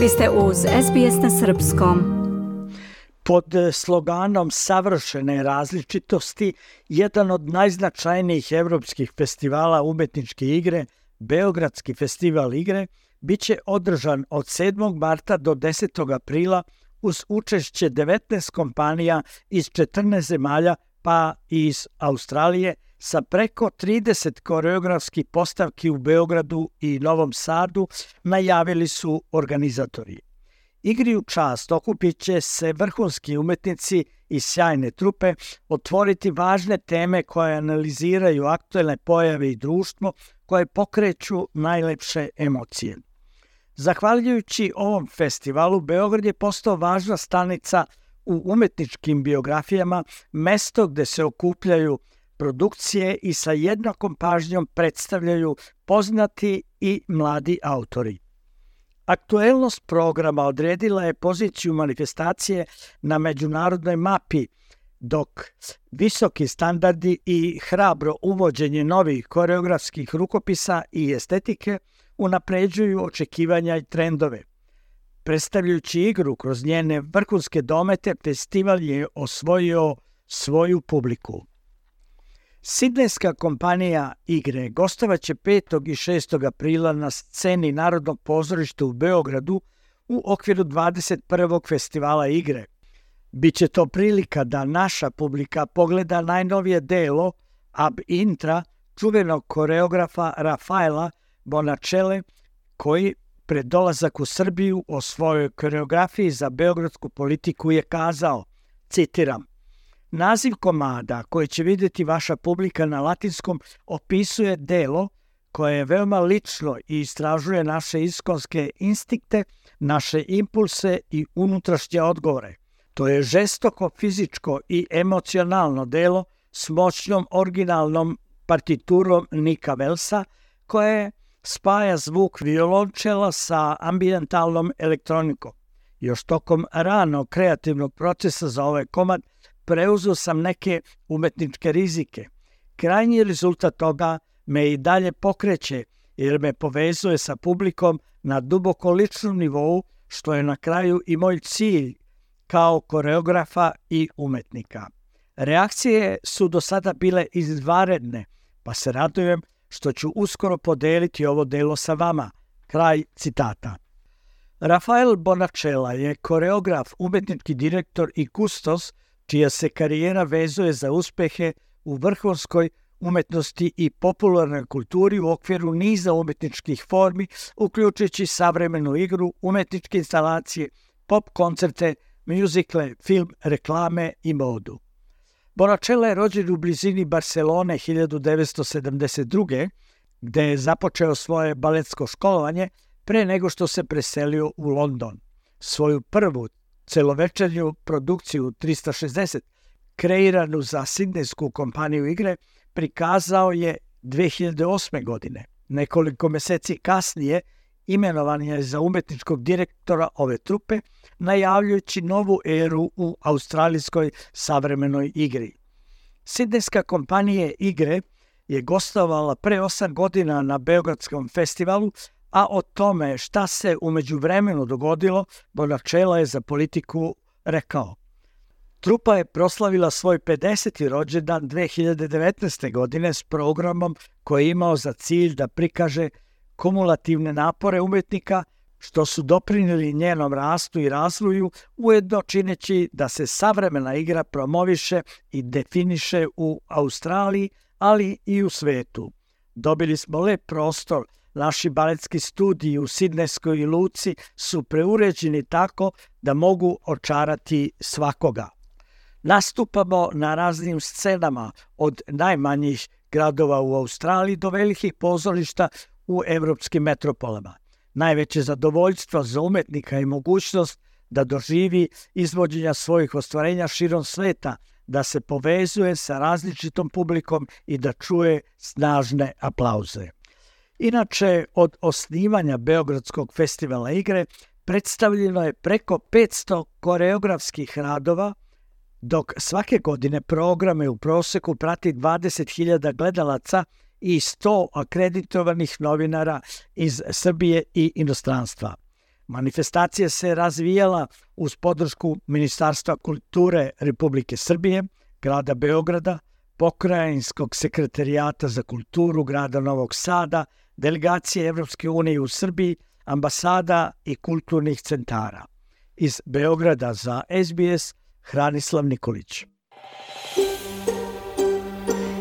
Vi ste uz SBS na Srpskom. Pod sloganom savršene različitosti, jedan od najznačajnijih evropskih festivala umetničke igre, Beogradski festival igre, biće održan od 7. marta do 10. aprila uz učešće 19 kompanija iz 14 zemalja pa iz Australije sa preko 30 koreografskih postavki u Beogradu i Novom Sadu najavili su organizatori. Igri u čast okupit će se vrhunski umetnici i sjajne trupe, otvoriti važne teme koje analiziraju aktuelne pojave i društvo koje pokreću najlepše emocije. Zahvaljujući ovom festivalu, Beograd je postao važna stanica u umetničkim biografijama, mesto gde se okupljaju produkcije i sa jednakom pažnjom predstavljaju poznati i mladi autori. Aktuelnost programa odredila je poziciju manifestacije na međunarodnoj mapi, dok visoki standardi i hrabro uvođenje novih koreografskih rukopisa i estetike unapređuju očekivanja i trendove. Predstavljajući igru kroz njene vrhunske domete, festival je osvojio svoju publiku. Sidnejska kompanija igre gostovaće 5. i 6. aprila na sceni Narodnog pozorišta u Beogradu u okviru 21. festivala igre. Biće to prilika da naša publika pogleda najnovije delo Ab Intra čuvenog koreografa Rafaela Bonacele koji pred dolazak u Srbiju o svojoj koreografiji za beogradsku politiku je kazao, citiram, Naziv komada koji će videti vaša publika na latinskom opisuje delo koje je veoma lično i istražuje naše iskonske instinkte, naše impulse i unutrašnje odgovore. To je žestoko fizičko i emocionalno delo s moćnom originalnom partiturom Nika Velsa, koje spaja zvuk violončela sa ambientalnom elektronikom. Još tokom rano kreativnog procesa za ovaj komad preuzeo sam neke umetničke rizike. Krajnji rezultat toga me i dalje pokreće jer me povezuje sa publikom na duboko ličnom nivou, što je na kraju i moj cilj kao koreografa i umetnika. Reakcije su do sada bile izvaredne, pa se radujem što ću uskoro podeliti ovo delo sa vama. Kraj citata. Rafael Bonacella je koreograf, umetnički direktor i kustos čija se karijera vezuje za uspehe u vrhunskoj umetnosti i popularnoj kulturi u okviru niza umetničkih formi, uključujući savremenu igru, umetničke instalacije, pop koncerte, mjuzikle, film, reklame i modu. Bonacella je rođen u blizini Barcelone 1972. gde je započeo svoje baletsko školovanje pre nego što se preselio u London. Svoju prvu celovečernju produkciju 360, kreiranu za Sidnejsku kompaniju igre, prikazao je 2008. godine. Nekoliko meseci kasnije imenovan je za umetničkog direktora ove trupe, najavljujući novu eru u australijskoj savremenoj igri. Sidnejska kompanija igre je gostovala pre 8 godina na Beogradskom festivalu, a o tome šta se umeđu vremenu dogodilo, Bonačela je za politiku rekao. Trupa je proslavila svoj 50. rođendan 2019. godine s programom koji je imao za cilj da prikaže kumulativne napore umetnika što su doprinili njenom rastu i razvoju, ujedno čineći da se savremena igra promoviše i definiše u Australiji, ali i u svetu. Dobili smo lep prostor Naši baletski studiji u Sidneskoj luci su preuređeni tako da mogu očarati svakoga. Nastupamo na raznim scenama od najmanjih gradova u Australiji do velikih pozorišta u evropskim metropolama. Najveće zadovoljstvo za umetnika je mogućnost da doživi izvođenja svojih ostvarenja širom sveta, da se povezuje sa različitom publikom i da čuje snažne aplauze. Inače, od osnivanja Beogradskog festivala igre predstavljeno je preko 500 koreografskih radova, dok svake godine programe u proseku prati 20.000 gledalaca i 100 akreditovanih novinara iz Srbije i inostranstva. Manifestacija se razvijala uz podršku Ministarstva kulture Republike Srbije, grada Beograda, pokrajinskog sekretarijata za kulturu grada Novog Sada, delegacije Evropske unije u Srbiji, ambasada i kulturnih centara. Iz Beograda za SBS Hranislav Nikolić.